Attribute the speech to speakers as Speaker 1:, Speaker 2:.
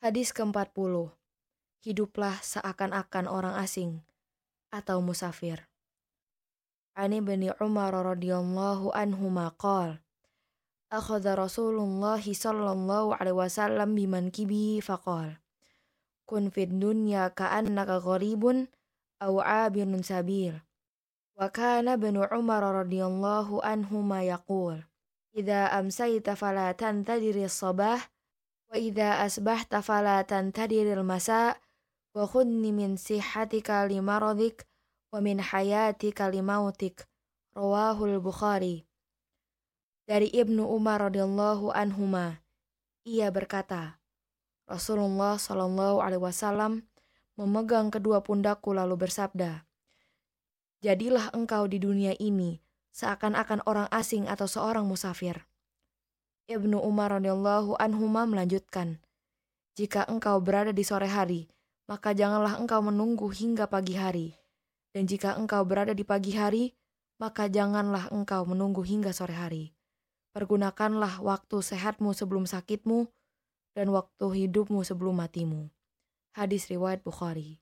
Speaker 1: Hadis ke-40. Hiduplah seakan-akan orang asing atau musafir. Ani bin Umar radhiyallahu anhu maqal. Akhadha Rasulullah sallallahu alaihi wasallam biman kibi faqal. Kun fid dunya ka'annaka gharibun aw 'abirun sabil. Wa kana bin Umar radhiyallahu anhu ma yaqul. Idza amsayta fala tantadiri as-sabah Wa idza asbahta fala tantadiril masa wa khudni min sihatika limaradik wa min hayatika limautik. Rawahul Bukhari. Dari Ibnu Umar radhiyallahu anhuma, ia berkata, Rasulullah shallallahu alaihi wasallam memegang kedua pundakku lalu bersabda, Jadilah engkau di dunia ini seakan-akan orang asing atau seorang musafir. Ibnu Umar radhiyallahu anhu melanjutkan, "Jika engkau berada di sore hari, maka janganlah engkau menunggu hingga pagi hari. Dan jika engkau berada di pagi hari, maka janganlah engkau menunggu hingga sore hari. Pergunakanlah waktu sehatmu sebelum sakitmu dan waktu hidupmu sebelum matimu." Hadis riwayat Bukhari.